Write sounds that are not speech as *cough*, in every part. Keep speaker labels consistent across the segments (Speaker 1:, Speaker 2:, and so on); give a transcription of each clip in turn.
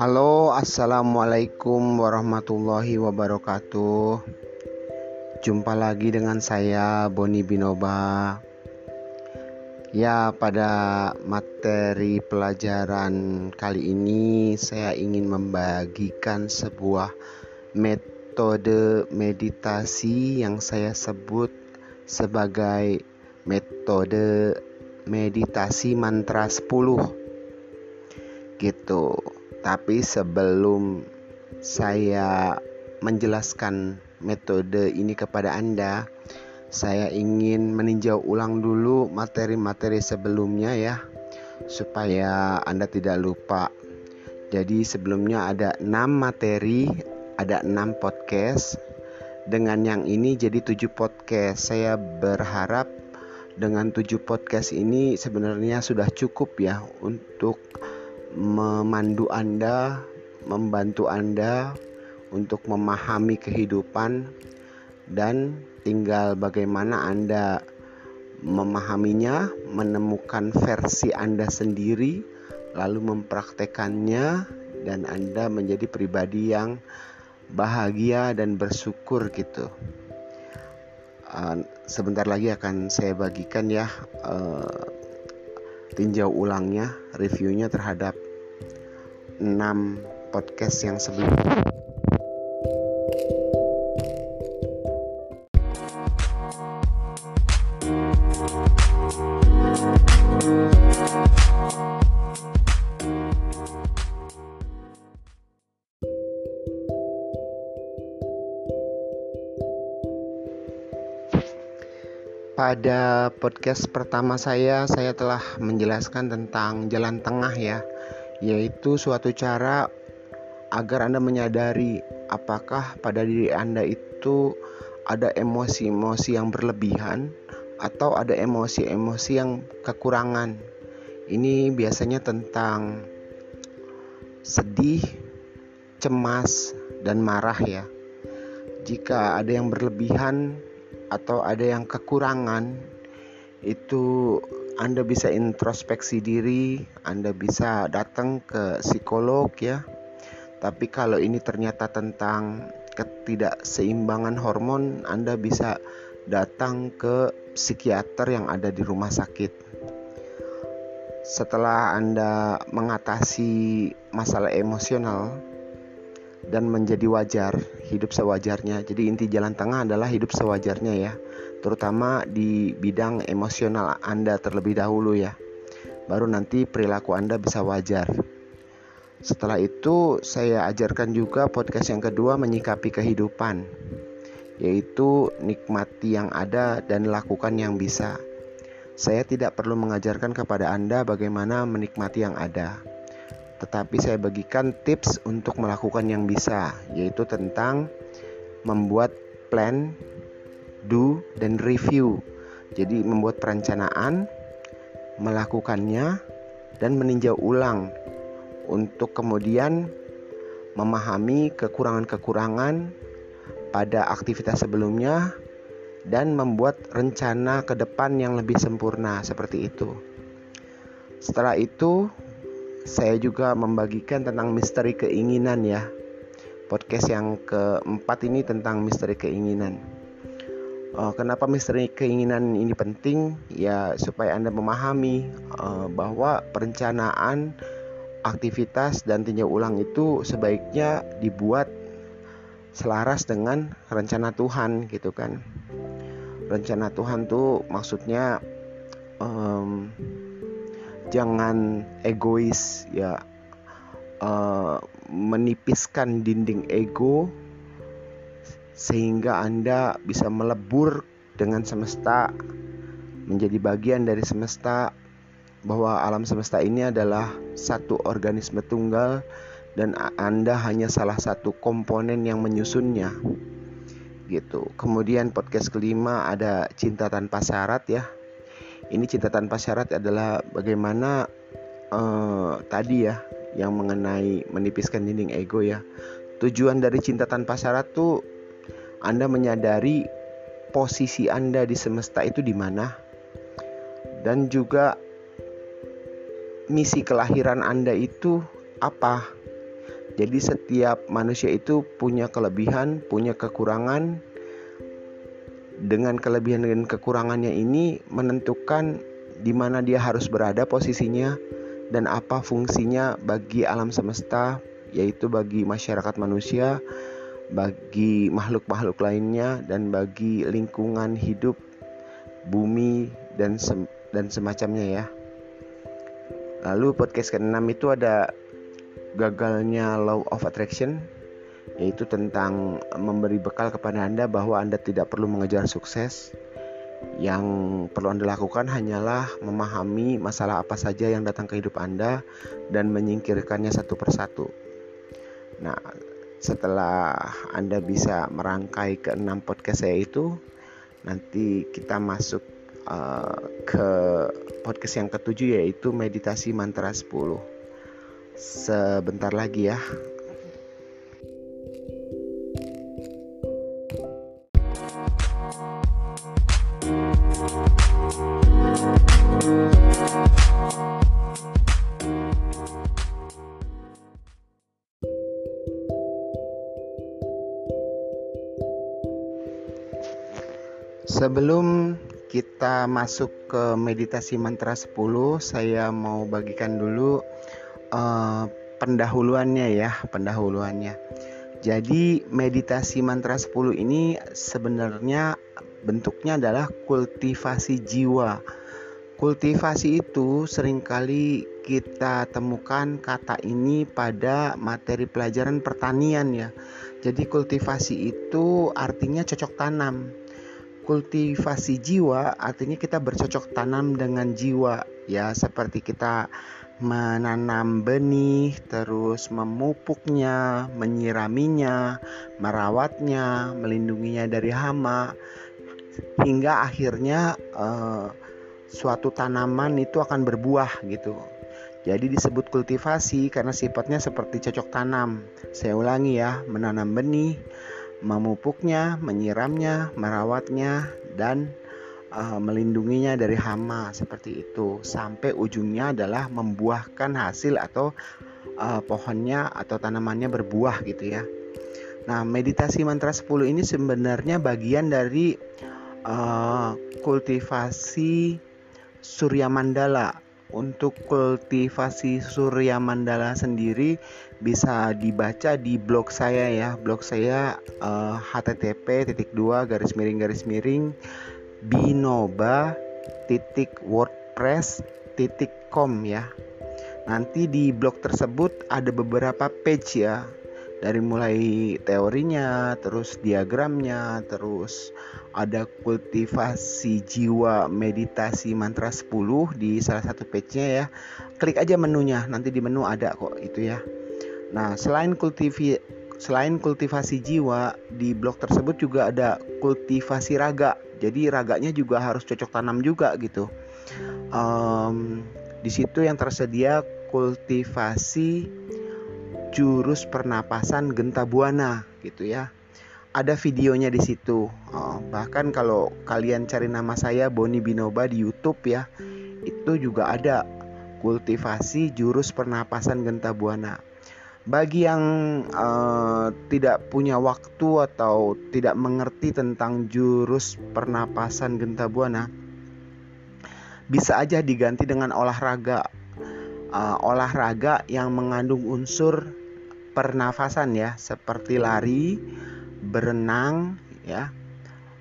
Speaker 1: Halo, assalamualaikum warahmatullahi wabarakatuh. Jumpa lagi dengan saya, Boni Binoba. Ya, pada materi pelajaran kali ini, saya ingin membagikan sebuah metode meditasi yang saya sebut sebagai metode meditasi mantra 10 gitu tapi sebelum saya menjelaskan metode ini kepada Anda, saya ingin meninjau ulang dulu materi-materi sebelumnya ya, supaya Anda tidak lupa. Jadi sebelumnya ada 6 materi, ada 6 podcast. Dengan yang ini jadi 7 podcast. Saya berharap dengan 7 podcast ini sebenarnya sudah cukup ya untuk memandu Anda, membantu Anda untuk memahami kehidupan dan tinggal bagaimana Anda memahaminya, menemukan versi Anda sendiri, lalu mempraktekannya dan Anda menjadi pribadi yang bahagia dan bersyukur gitu. Uh, sebentar lagi akan saya bagikan ya uh, tinjau ulangnya, reviewnya terhadap 6 podcast yang sebelumnya. Pada podcast pertama saya, saya telah menjelaskan tentang jalan tengah ya, yaitu suatu cara agar Anda menyadari apakah pada diri Anda itu ada emosi-emosi yang berlebihan atau ada emosi-emosi yang kekurangan. Ini biasanya tentang sedih, cemas, dan marah ya. Jika ada yang berlebihan, atau ada yang kekurangan itu Anda bisa introspeksi diri, Anda bisa datang ke psikolog ya. Tapi kalau ini ternyata tentang ketidakseimbangan hormon, Anda bisa datang ke psikiater yang ada di rumah sakit. Setelah Anda mengatasi masalah emosional, dan menjadi wajar hidup sewajarnya. Jadi inti jalan tengah adalah hidup sewajarnya ya, terutama di bidang emosional Anda terlebih dahulu ya. Baru nanti perilaku Anda bisa wajar. Setelah itu saya ajarkan juga podcast yang kedua menyikapi kehidupan yaitu nikmati yang ada dan lakukan yang bisa. Saya tidak perlu mengajarkan kepada Anda bagaimana menikmati yang ada tetapi saya bagikan tips untuk melakukan yang bisa, yaitu tentang membuat plan, do, dan review. Jadi, membuat perencanaan, melakukannya, dan meninjau ulang untuk kemudian memahami kekurangan-kekurangan pada aktivitas sebelumnya dan membuat rencana ke depan yang lebih sempurna seperti itu. Setelah itu, saya juga membagikan tentang misteri keinginan ya. Podcast yang keempat ini tentang misteri keinginan. Uh, kenapa misteri keinginan ini penting? Ya supaya Anda memahami uh, bahwa perencanaan aktivitas dan tinjau ulang itu sebaiknya dibuat selaras dengan rencana Tuhan gitu kan. Rencana Tuhan tuh maksudnya um, jangan egois ya. Uh, menipiskan dinding ego sehingga Anda bisa melebur dengan semesta menjadi bagian dari semesta bahwa alam semesta ini adalah satu organisme tunggal dan Anda hanya salah satu komponen yang menyusunnya. Gitu. Kemudian podcast kelima ada cinta tanpa syarat ya ini cinta tanpa syarat adalah bagaimana uh, tadi ya yang mengenai menipiskan dinding ego ya. Tujuan dari cinta tanpa syarat tuh Anda menyadari posisi Anda di semesta itu di mana dan juga misi kelahiran Anda itu apa Jadi setiap manusia itu punya kelebihan, punya kekurangan. Dengan kelebihan dan kekurangannya ini menentukan di mana dia harus berada posisinya dan apa fungsinya bagi alam semesta, yaitu bagi masyarakat manusia, bagi makhluk-makhluk lainnya dan bagi lingkungan hidup bumi dan sem dan semacamnya ya. Lalu podcast ke-6 itu ada gagalnya law of attraction yaitu tentang memberi bekal kepada Anda bahwa Anda tidak perlu mengejar sukses. Yang perlu Anda lakukan hanyalah memahami masalah apa saja yang datang ke hidup Anda dan menyingkirkannya satu persatu. Nah, setelah Anda bisa merangkai ke enam podcast saya itu, nanti kita masuk uh, ke podcast yang ketujuh yaitu meditasi mantra 10 sebentar lagi ya Sebelum kita masuk ke meditasi mantra 10 saya mau bagikan dulu uh, pendahuluannya ya pendahuluannya. Jadi meditasi mantra 10 ini sebenarnya bentuknya adalah kultivasi jiwa. Kultivasi itu sering kali kita temukan kata ini pada materi pelajaran pertanian ya. Jadi kultivasi itu artinya cocok tanam kultivasi jiwa artinya kita bercocok tanam dengan jiwa ya. Seperti kita menanam benih terus memupuknya menyiraminya merawatnya melindunginya dari hama hingga akhirnya uh, suatu tanaman itu akan berbuah gitu. Jadi disebut kultivasi karena sifatnya seperti cocok tanam. Saya ulangi ya menanam benih memupuknya, menyiramnya, merawatnya, dan uh, melindunginya dari hama seperti itu sampai ujungnya adalah membuahkan hasil atau uh, pohonnya atau tanamannya berbuah gitu ya. Nah, meditasi mantra 10 ini sebenarnya bagian dari uh, kultivasi Surya Mandala untuk kultivasi Surya Mandala sendiri bisa dibaca di blog saya ya. Blog saya uh, http titik dua garis miring garis miring binoba titik wordpress titik com ya. Nanti di blog tersebut ada beberapa page ya dari mulai teorinya, terus diagramnya, terus ada kultivasi jiwa meditasi mantra 10 di salah satu page-nya ya. Klik aja menunya, nanti di menu ada kok itu ya. Nah, selain kultivi selain kultivasi jiwa di blog tersebut juga ada kultivasi raga. Jadi raganya juga harus cocok tanam juga gitu. Um, di situ yang tersedia kultivasi jurus pernapasan genta buana gitu ya. Ada videonya di situ. Oh, bahkan kalau kalian cari nama saya Boni Binoba di YouTube ya, itu juga ada kultivasi jurus pernapasan genta buana. Bagi yang uh, tidak punya waktu atau tidak mengerti tentang jurus pernapasan genta buana, bisa aja diganti dengan olahraga. Uh, olahraga yang mengandung unsur pernafasan ya seperti lari, berenang ya,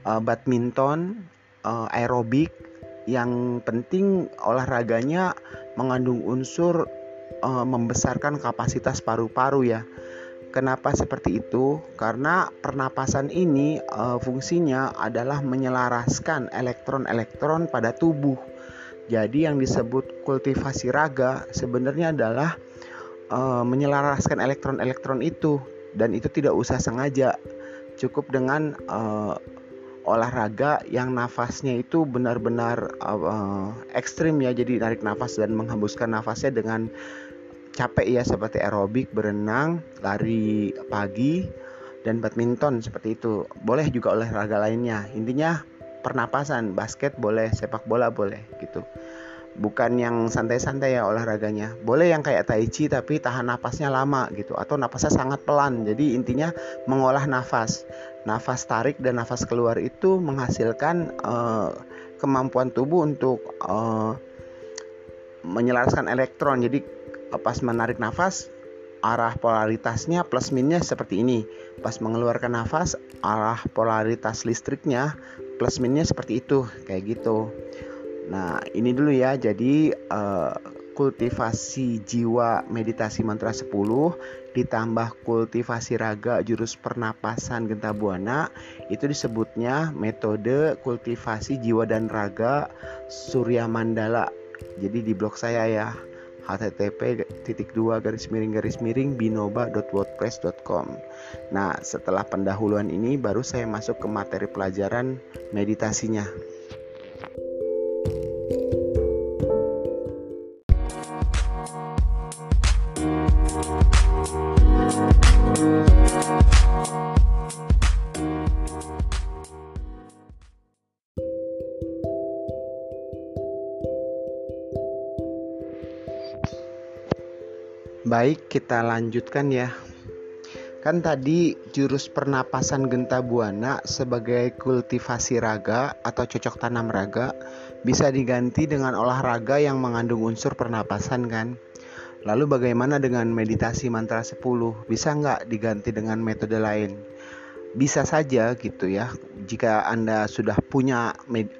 Speaker 1: uh, badminton, uh, aerobik. Yang penting olahraganya mengandung unsur uh, membesarkan kapasitas paru-paru ya. Kenapa seperti itu? Karena pernapasan ini uh, fungsinya adalah menyelaraskan elektron-elektron pada tubuh. Jadi yang disebut kultivasi raga sebenarnya adalah uh, menyelaraskan elektron-elektron itu dan itu tidak usah sengaja cukup dengan uh, olahraga yang nafasnya itu benar-benar uh, ekstrim ya. Jadi narik nafas dan menghembuskan nafasnya dengan capek ya seperti aerobik berenang lari pagi dan badminton seperti itu. Boleh juga olahraga lainnya. Intinya pernapasan basket boleh sepak bola boleh gitu. Bukan yang santai-santai ya olahraganya. Boleh yang kayak tai chi tapi tahan nafasnya lama gitu. Atau nafasnya sangat pelan. Jadi intinya mengolah nafas nafas tarik dan nafas keluar itu menghasilkan uh, kemampuan tubuh untuk uh, menyelaraskan elektron. Jadi pas menarik nafas arah polaritasnya plus minusnya seperti ini. Pas mengeluarkan nafas arah polaritas listriknya plus minusnya seperti itu kayak gitu. Nah, ini dulu ya. Jadi uh, kultivasi jiwa meditasi mantra 10 ditambah kultivasi raga jurus pernapasan genta buana itu disebutnya metode kultivasi jiwa dan raga surya mandala jadi di blog saya ya http titik dua garis miring garis miring binoba.wordpress.com Nah setelah pendahuluan ini baru saya masuk ke materi pelajaran meditasinya Baik, kita lanjutkan ya. Kan tadi jurus pernapasan genta buana sebagai kultivasi raga atau cocok tanam raga bisa diganti dengan olahraga yang mengandung unsur pernapasan kan. Lalu bagaimana dengan meditasi mantra 10? Bisa nggak diganti dengan metode lain? Bisa saja gitu ya. Jika Anda sudah punya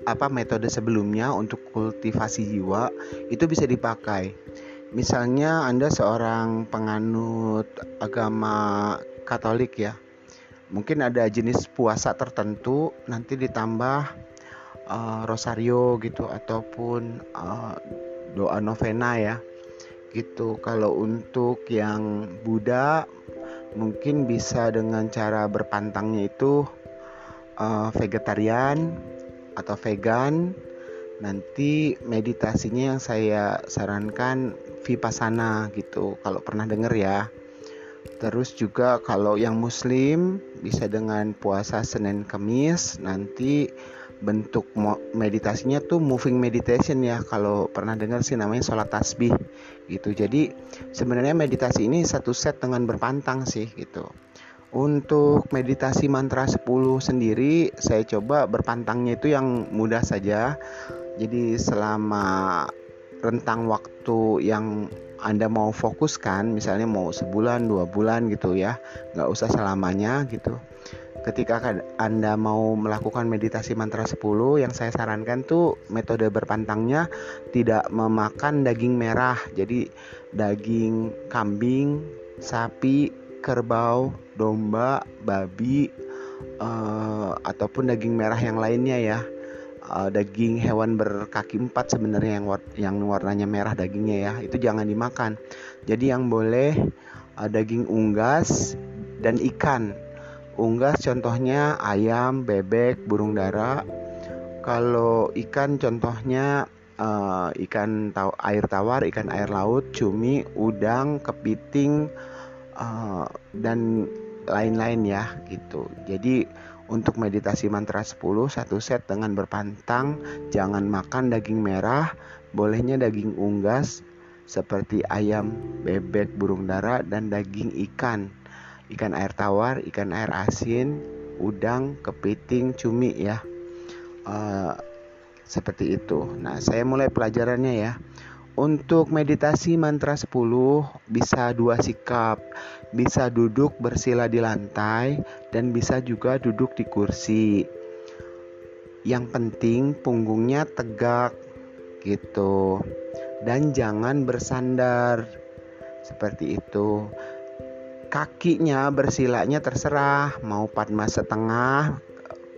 Speaker 1: apa metode sebelumnya untuk kultivasi jiwa, itu bisa dipakai misalnya Anda seorang penganut agama Katolik ya, mungkin ada jenis puasa tertentu nanti ditambah uh, rosario gitu ataupun uh, doa novena ya gitu. Kalau untuk yang Buddha mungkin bisa dengan cara berpantangnya itu uh, vegetarian atau vegan nanti meditasinya yang saya sarankan vipassana gitu kalau pernah denger ya. Terus juga kalau yang muslim bisa dengan puasa Senin Kamis nanti bentuk meditasinya tuh moving meditation ya. Kalau pernah dengar sih namanya sholat tasbih gitu. Jadi sebenarnya meditasi ini satu set dengan berpantang sih gitu. Untuk meditasi mantra 10 sendiri saya coba berpantangnya itu yang mudah saja. Jadi selama rentang waktu yang anda mau fokuskan misalnya mau sebulan dua bulan gitu ya nggak usah selamanya gitu. Ketika anda mau melakukan meditasi mantra 10 yang saya sarankan tuh metode berpantangnya tidak memakan daging merah. Jadi daging kambing sapi kerbau domba babi uh, ataupun daging merah yang lainnya ya uh, daging hewan berkaki empat sebenarnya yang war yang warnanya merah dagingnya ya. Itu jangan dimakan. Jadi yang boleh uh, daging unggas dan ikan. Unggas contohnya ayam bebek burung dara. Kalau ikan contohnya uh, ikan taw air tawar ikan air laut cumi udang kepiting uh, dan lain-lain ya gitu. Jadi untuk meditasi mantra 10 satu set dengan berpantang, jangan makan daging merah, bolehnya daging unggas seperti ayam, bebek, burung dara dan daging ikan. Ikan air tawar, ikan air asin, udang, kepiting, cumi ya. Uh, seperti itu. Nah, saya mulai pelajarannya ya. Untuk meditasi mantra 10 bisa dua sikap, bisa duduk bersila di lantai dan bisa juga duduk di kursi. Yang penting punggungnya tegak gitu. Dan jangan bersandar. Seperti itu. Kakinya bersilanya terserah mau padma setengah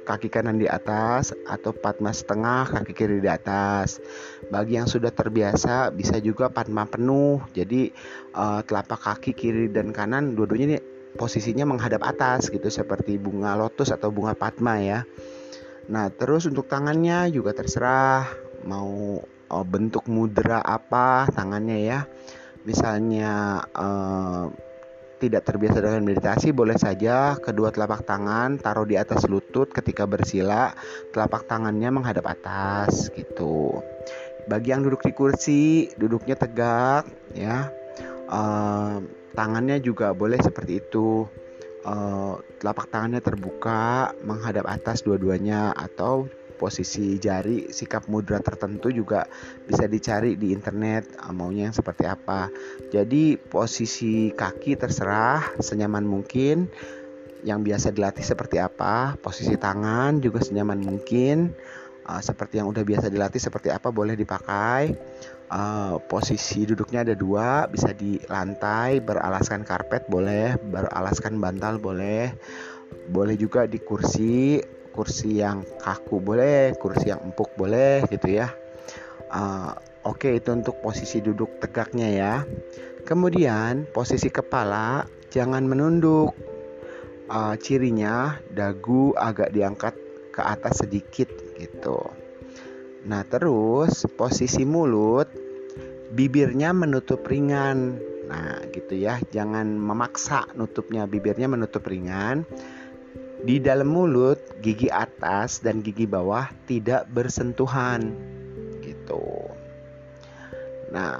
Speaker 1: kaki kanan di atas atau padma setengah kaki kiri di atas. Bagi yang sudah terbiasa bisa juga padma penuh. Jadi uh, telapak kaki kiri dan kanan dua-duanya ini posisinya menghadap atas gitu seperti bunga lotus atau bunga padma ya. Nah terus untuk tangannya juga terserah mau uh, bentuk mudra apa tangannya ya. Misalnya uh, tidak terbiasa dengan meditasi, boleh saja kedua telapak tangan taruh di atas lutut ketika bersila, telapak tangannya menghadap atas gitu. bagi yang duduk di kursi duduknya tegak ya uh, tangannya juga boleh seperti itu uh, telapak tangannya terbuka menghadap atas dua-duanya atau posisi jari sikap mudra tertentu juga bisa dicari di internet uh, maunya yang seperti apa. Jadi posisi kaki terserah senyaman mungkin. Yang biasa dilatih seperti apa posisi tangan juga senyaman mungkin. Uh, seperti yang udah biasa dilatih seperti apa boleh dipakai. Uh, posisi duduknya ada dua bisa di lantai beralaskan karpet boleh beralaskan bantal boleh. Boleh juga di kursi kursi yang kaku boleh kursi yang empuk boleh gitu ya uh, oke okay, itu untuk posisi duduk tegaknya ya kemudian posisi kepala jangan menunduk uh, cirinya dagu agak diangkat ke atas sedikit gitu Nah, terus posisi mulut bibirnya menutup ringan. Nah, gitu ya. Jangan memaksa nutupnya, bibirnya menutup ringan. Di dalam mulut, gigi atas dan gigi bawah tidak bersentuhan. Gitu. Nah,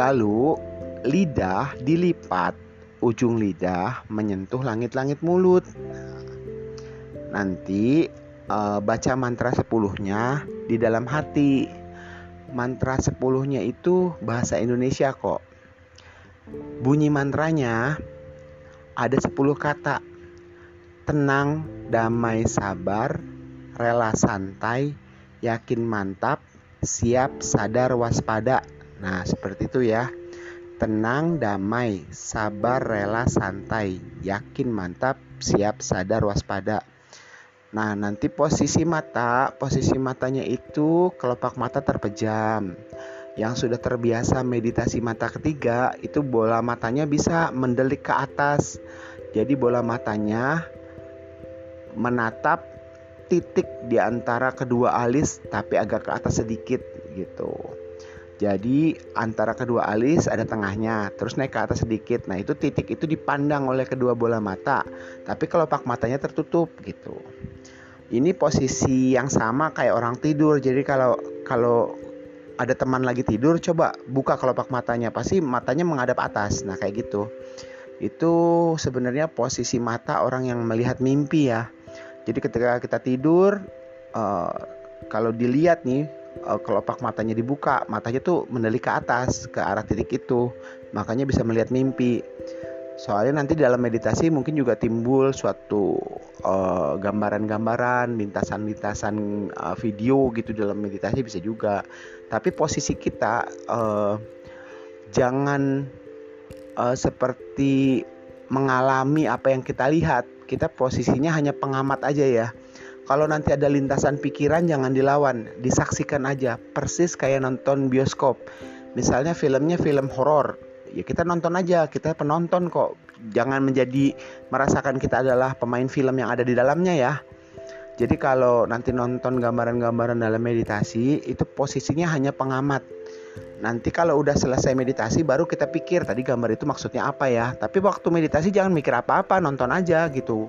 Speaker 1: lalu lidah dilipat, ujung lidah menyentuh langit-langit mulut. Nanti uh, baca mantra sepuluhnya di dalam hati. Mantra sepuluhnya itu bahasa Indonesia kok. Bunyi mantranya ada sepuluh kata. Tenang, damai, sabar, rela santai, yakin mantap, siap, sadar, waspada. Nah, seperti itu ya. Tenang, damai, sabar, rela, santai, yakin, mantap, siap, sadar, waspada. Nah, nanti posisi mata, posisi matanya itu kelopak mata terpejam. Yang sudah terbiasa meditasi mata ketiga, itu bola matanya bisa mendelik ke atas. Jadi bola matanya menatap titik di antara kedua alis tapi agak ke atas sedikit gitu. Jadi antara kedua alis ada tengahnya, terus naik ke atas sedikit. Nah itu titik itu dipandang oleh kedua bola mata, tapi kelopak matanya tertutup gitu. Ini posisi yang sama kayak orang tidur. Jadi kalau kalau ada teman lagi tidur coba buka kelopak matanya. Pasti matanya menghadap atas. Nah kayak gitu. Itu sebenarnya posisi mata orang yang melihat mimpi ya jadi ketika kita tidur uh, kalau dilihat nih uh, kelopak matanya dibuka matanya tuh mendelik ke atas ke arah titik itu makanya bisa melihat mimpi Soalnya nanti dalam meditasi mungkin juga timbul suatu uh, gambaran-gambaran, lintasan-lintasan uh, video gitu dalam meditasi bisa juga. Tapi posisi kita uh, jangan uh, seperti mengalami apa yang kita lihat. Kita posisinya hanya pengamat aja ya. Kalau nanti ada lintasan pikiran jangan dilawan, disaksikan aja. Persis kayak nonton bioskop. Misalnya filmnya film horor, ya kita nonton aja kita penonton kok jangan menjadi merasakan kita adalah pemain film yang ada di dalamnya ya jadi kalau nanti nonton gambaran-gambaran dalam meditasi itu posisinya hanya pengamat nanti kalau udah selesai meditasi baru kita pikir tadi gambar itu maksudnya apa ya tapi waktu meditasi jangan mikir apa-apa nonton aja gitu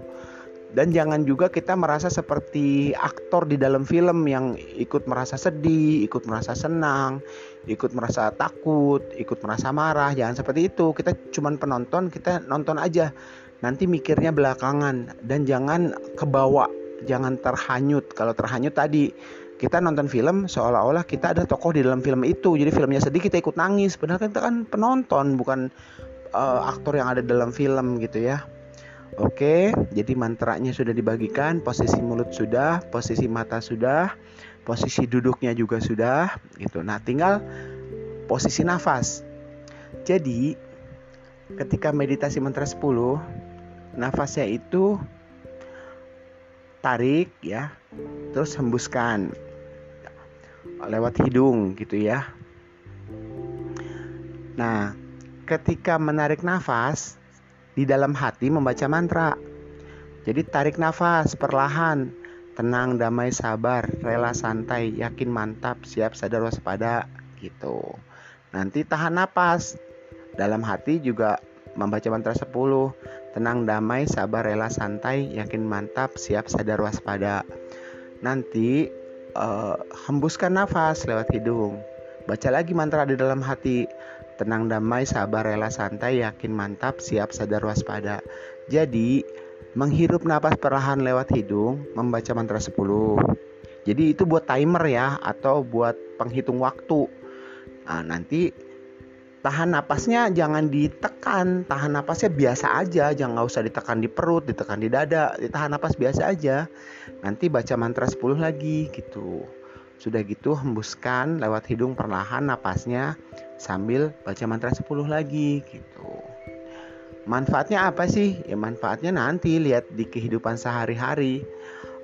Speaker 1: dan jangan juga kita merasa seperti aktor di dalam film yang ikut merasa sedih, ikut merasa senang, ikut merasa takut, ikut merasa marah. Jangan seperti itu. Kita cuma penonton, kita nonton aja. Nanti mikirnya belakangan dan jangan kebawa, jangan terhanyut. Kalau terhanyut tadi kita nonton film seolah-olah kita ada tokoh di dalam film itu. Jadi filmnya sedih kita ikut nangis. Padahal kita kan penonton bukan uh, aktor yang ada dalam film gitu ya. Oke, jadi mantranya sudah dibagikan, posisi mulut sudah, posisi mata sudah, posisi duduknya juga sudah, gitu. Nah, tinggal posisi nafas. Jadi, ketika meditasi mantra 10, nafasnya itu tarik ya, terus hembuskan lewat hidung gitu ya. Nah, ketika menarik nafas, di dalam hati membaca mantra. Jadi tarik nafas perlahan, tenang, damai, sabar, rela, santai, yakin, mantap, siap, sadar, waspada, gitu. Nanti tahan nafas. Dalam hati juga membaca mantra 10, tenang, damai, sabar, rela, santai, yakin, mantap, siap, sadar, waspada. Nanti uh, hembuskan nafas lewat hidung. Baca lagi mantra di dalam hati. Tenang damai, sabar, rela, santai, yakin, mantap, siap, sadar, waspada. Jadi, menghirup napas perlahan lewat hidung, membaca mantra 10. Jadi itu buat timer ya atau buat penghitung waktu. Nah, nanti tahan napasnya jangan ditekan. Tahan napasnya biasa aja. Jangan nggak usah ditekan di perut ditekan di dada. Ditahan napas biasa aja. Nanti baca mantra 10 lagi gitu. Sudah gitu hembuskan lewat hidung perlahan napasnya sambil baca mantra 10 lagi gitu. Manfaatnya apa sih? Ya manfaatnya nanti lihat di kehidupan sehari-hari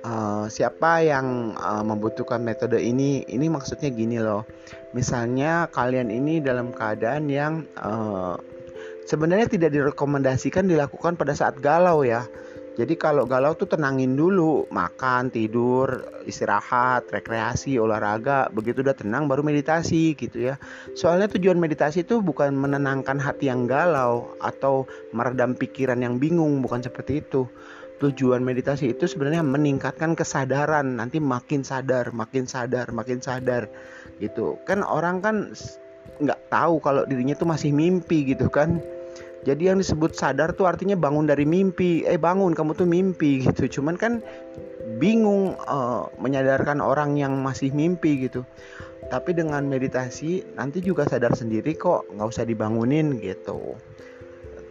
Speaker 1: uh, siapa yang uh, membutuhkan metode ini? Ini maksudnya gini loh. Misalnya kalian ini dalam keadaan yang uh, sebenarnya tidak direkomendasikan dilakukan pada saat galau ya. Jadi kalau galau tuh tenangin dulu, makan, tidur, istirahat, rekreasi, olahraga, begitu udah tenang baru meditasi gitu ya. Soalnya tujuan meditasi itu bukan menenangkan hati yang galau atau meredam pikiran yang bingung, bukan seperti itu tujuan meditasi itu sebenarnya meningkatkan kesadaran. Nanti makin sadar makin sadar makin sadar gitu. Kan orang kan nggak tahu kalau dirinya tuh masih mimpi gitu kan. Jadi yang disebut sadar tuh artinya bangun dari mimpi. Eh bangun kamu tuh mimpi *laughs* gitu. Cuman kan bingung uh, menyadarkan orang yang masih mimpi gitu. Tapi dengan meditasi nanti juga sadar sendiri kok nggak usah dibangunin gitu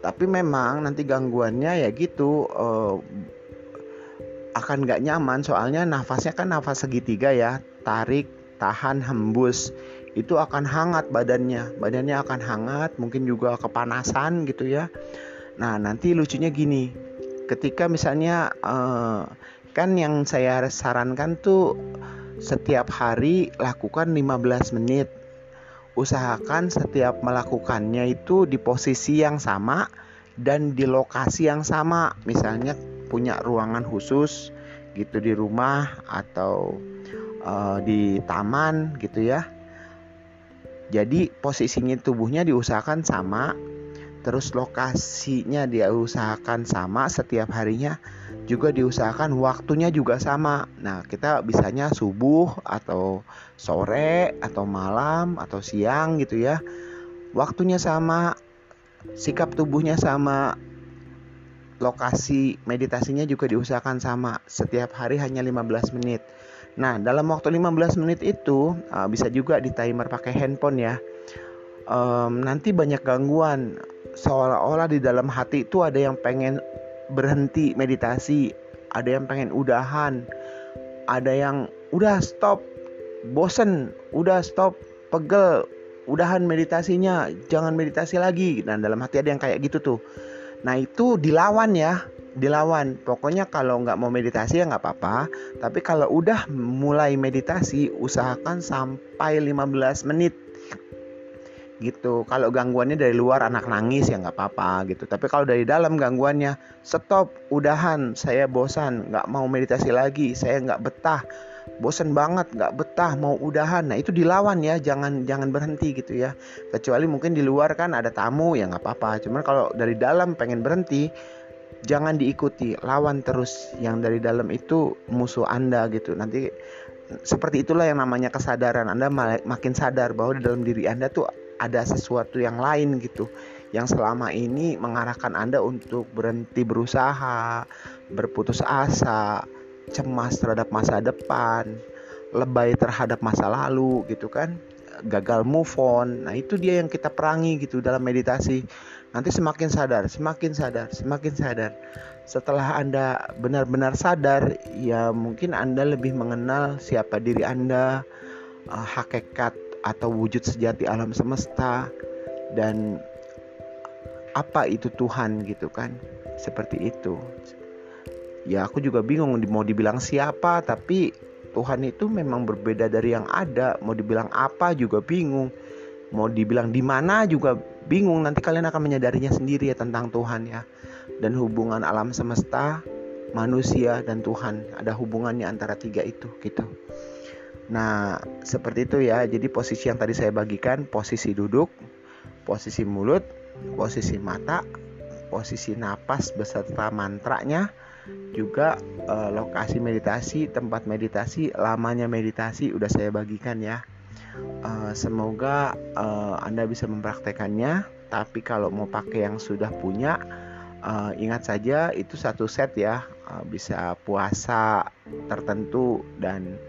Speaker 1: tapi memang nanti gangguannya ya gitu uh, akan nggak nyaman. Soalnya nafasnya kan nafas segitiga ya tarik tahan hembus. Itu akan hangat badannya. Badannya akan hangat mungkin juga kepanasan gitu ya. Nah nanti lucunya gini. Ketika misalnya uh, kan yang saya sarankan tuh setiap hari lakukan 15 menit usahakan setiap melakukannya itu di posisi yang sama dan di lokasi yang sama. Misalnya punya ruangan khusus gitu di rumah atau uh, di taman gitu ya. Jadi posisinya tubuhnya diusahakan sama terus lokasinya diusahakan sama setiap harinya juga diusahakan waktunya juga sama. Nah, kita bisanya subuh atau sore atau malam atau siang gitu ya. Waktunya sama, sikap tubuhnya sama, lokasi meditasinya juga diusahakan sama. Setiap hari hanya 15 menit. Nah, dalam waktu 15 menit itu uh, bisa juga di timer pakai handphone ya. Um, nanti banyak gangguan seolah-olah di dalam hati itu ada yang pengen berhenti meditasi, ada yang pengen udahan, ada yang udah stop, bosen, udah stop, pegel, udahan meditasinya, jangan meditasi lagi. Nah dalam hati ada yang kayak gitu tuh. Nah itu dilawan ya, dilawan. Pokoknya kalau nggak mau meditasi ya nggak apa-apa. Tapi kalau udah mulai meditasi, usahakan sampai 15 menit gitu. Kalau gangguannya dari luar anak nangis ya nggak apa-apa gitu. Tapi kalau dari dalam gangguannya stop udahan saya bosan nggak mau meditasi lagi saya nggak betah. Bosan banget nggak betah mau udahan. Nah itu dilawan ya jangan jangan berhenti gitu ya. Kecuali mungkin di luar kan ada tamu ya nggak apa-apa. Cuman kalau dari dalam pengen berhenti jangan diikuti lawan terus yang dari dalam itu musuh anda gitu. Nanti seperti itulah yang namanya kesadaran. Anda makin sadar bahwa di dalam diri anda tuh ada sesuatu yang lain gitu yang selama ini mengarahkan Anda untuk berhenti berusaha, berputus asa, cemas terhadap masa depan, lebay terhadap masa lalu gitu kan, gagal move on. Nah, itu dia yang kita perangi gitu dalam meditasi. Nanti semakin sadar, semakin sadar, semakin sadar. Setelah Anda benar-benar sadar, ya mungkin Anda lebih mengenal siapa diri Anda, uh, hakikat atau wujud sejati alam semesta dan apa itu Tuhan gitu kan? Seperti itu. Ya aku juga bingung mau dibilang siapa tapi Tuhan itu memang berbeda dari yang ada. Mau dibilang apa juga bingung. Mau dibilang di mana juga bingung. Nanti kalian akan menyadarinya sendiri ya tentang Tuhan ya. Dan hubungan alam semesta manusia dan Tuhan. Ada hubungannya antara tiga itu gitu Nah, seperti itu ya. Jadi posisi yang tadi saya bagikan, posisi duduk, posisi mulut, posisi mata, posisi napas beserta mantranya, juga uh, lokasi meditasi tempat meditasi lamanya meditasi udah saya bagikan ya uh, semoga uh, anda bisa mempraktekannya tapi kalau mau pakai yang sudah punya uh, ingat saja itu satu set ya uh, bisa puasa tertentu dan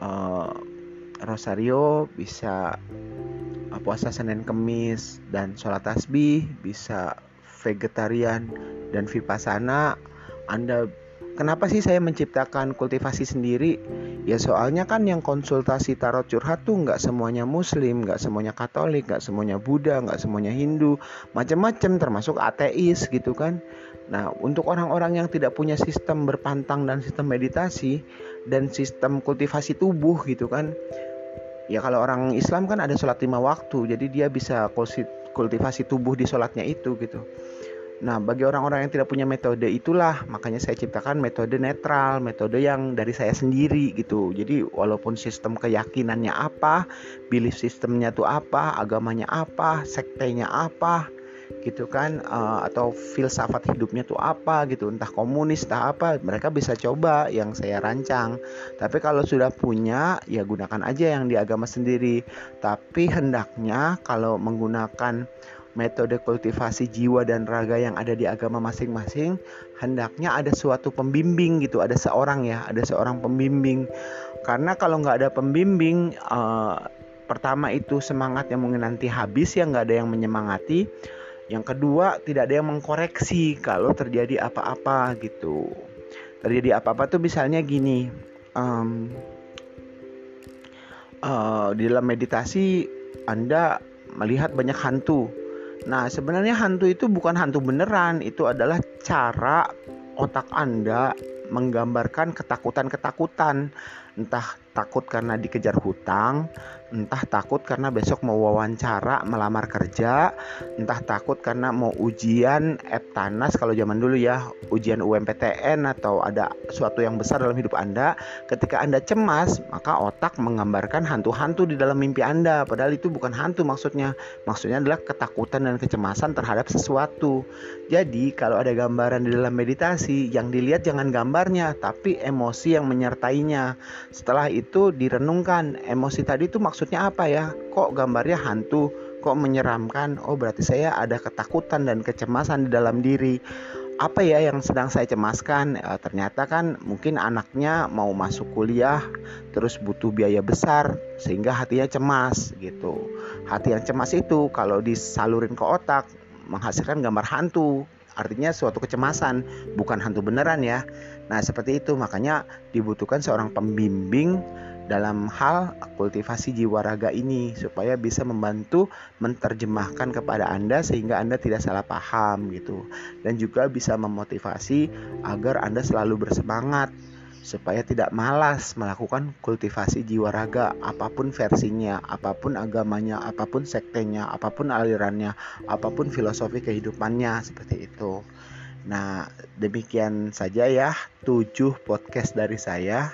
Speaker 1: uh, rosario bisa uh, puasa Senin Kemis dan sholat tasbih bisa vegetarian dan vipassana anda kenapa sih saya menciptakan kultivasi sendiri? Ya soalnya kan yang konsultasi tarot curhat tuh nggak semuanya Muslim, nggak semuanya Katolik, nggak semuanya Buddha, nggak semuanya Hindu, macam-macam termasuk ateis gitu kan. Nah untuk orang-orang yang tidak punya sistem berpantang dan sistem meditasi dan sistem kultivasi tubuh gitu kan, ya kalau orang Islam kan ada sholat lima waktu, jadi dia bisa kultivasi tubuh di sholatnya itu gitu. Nah, bagi orang-orang yang tidak punya metode itulah makanya saya ciptakan metode netral, metode yang dari saya sendiri gitu. Jadi walaupun sistem keyakinannya apa, belief sistemnya tuh apa, agamanya apa, sektenya apa, gitu kan uh, atau filsafat hidupnya tuh apa gitu entah komunis entah apa mereka bisa coba yang saya rancang. Tapi kalau sudah punya ya gunakan aja yang di agama sendiri. Tapi hendaknya kalau menggunakan metode kultivasi jiwa dan raga yang ada di agama masing-masing hendaknya ada suatu pembimbing gitu ada seorang ya ada seorang pembimbing. Karena kalau nggak ada pembimbing uh, pertama itu semangat yang mungkin nanti habis ya nggak ada yang menyemangati yang kedua tidak ada yang mengkoreksi kalau terjadi apa-apa gitu. Terjadi apa-apa tuh misalnya gini um, uh, di dalam meditasi anda melihat banyak hantu. Nah, sebenarnya hantu itu bukan hantu beneran, itu adalah cara otak Anda menggambarkan ketakutan-ketakutan, entah takut karena dikejar hutang, entah takut karena besok mau wawancara melamar kerja, entah takut karena mau ujian Eptanas kalau zaman dulu ya, ujian UMPTN atau ada suatu yang besar dalam hidup Anda. Ketika Anda cemas, maka otak menggambarkan hantu-hantu di dalam mimpi Anda, padahal itu bukan hantu maksudnya. Maksudnya adalah ketakutan dan kecemasan terhadap sesuatu. Jadi, kalau ada gambaran di dalam meditasi, yang dilihat jangan gambarnya, tapi emosi yang menyertainya. Setelah itu direnungkan emosi tadi itu maksudnya apa ya? Kok gambarnya hantu? Kok menyeramkan? Oh berarti saya ada ketakutan dan kecemasan di dalam diri. Apa ya yang sedang saya cemaskan? E, ternyata kan mungkin anaknya mau masuk kuliah terus butuh biaya besar sehingga hatinya cemas gitu. Hati yang cemas itu kalau disalurin ke otak menghasilkan gambar hantu artinya suatu kecemasan bukan hantu beneran ya. Nah, seperti itu. Makanya dibutuhkan seorang pembimbing dalam hal kultivasi jiwa raga ini supaya bisa membantu menerjemahkan kepada Anda sehingga Anda tidak salah paham gitu. Dan juga bisa memotivasi agar Anda selalu bersemangat supaya tidak malas melakukan kultivasi jiwa raga apa pun versinya, apa pun agamanya, apa pun sektenya, apa pun alirannya, apa pun filosofi kehidupannya seperti itu. Nah, demikian saja ya 7 podcast dari saya.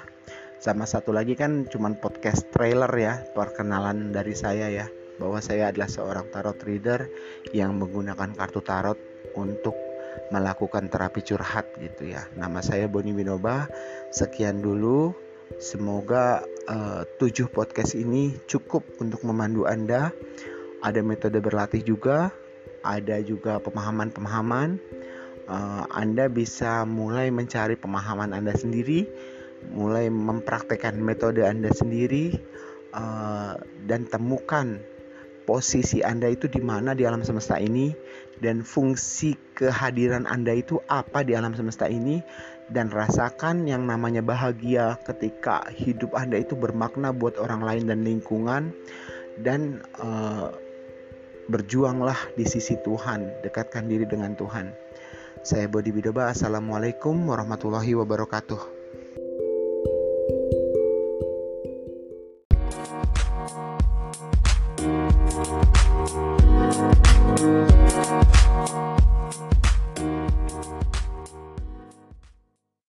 Speaker 1: Sama satu lagi kan cuman podcast trailer ya, perkenalan dari saya ya, bahwa saya adalah seorang tarot reader yang menggunakan kartu tarot untuk melakukan terapi curhat gitu ya. Nama saya Boni Winoba. Sekian dulu. Semoga uh, tujuh podcast ini cukup untuk memandu Anda. Ada metode berlatih juga, ada juga pemahaman-pemahaman uh, Anda bisa mulai mencari pemahaman Anda sendiri, mulai mempraktekkan metode Anda sendiri, uh, dan temukan posisi Anda itu di mana di alam semesta ini dan fungsi kehadiran Anda itu apa di alam semesta ini dan rasakan yang namanya bahagia ketika hidup Anda itu bermakna buat orang lain dan lingkungan dan uh, berjuanglah di sisi Tuhan, dekatkan diri dengan Tuhan. Saya Bodi Bidoba, Assalamualaikum warahmatullahi wabarakatuh.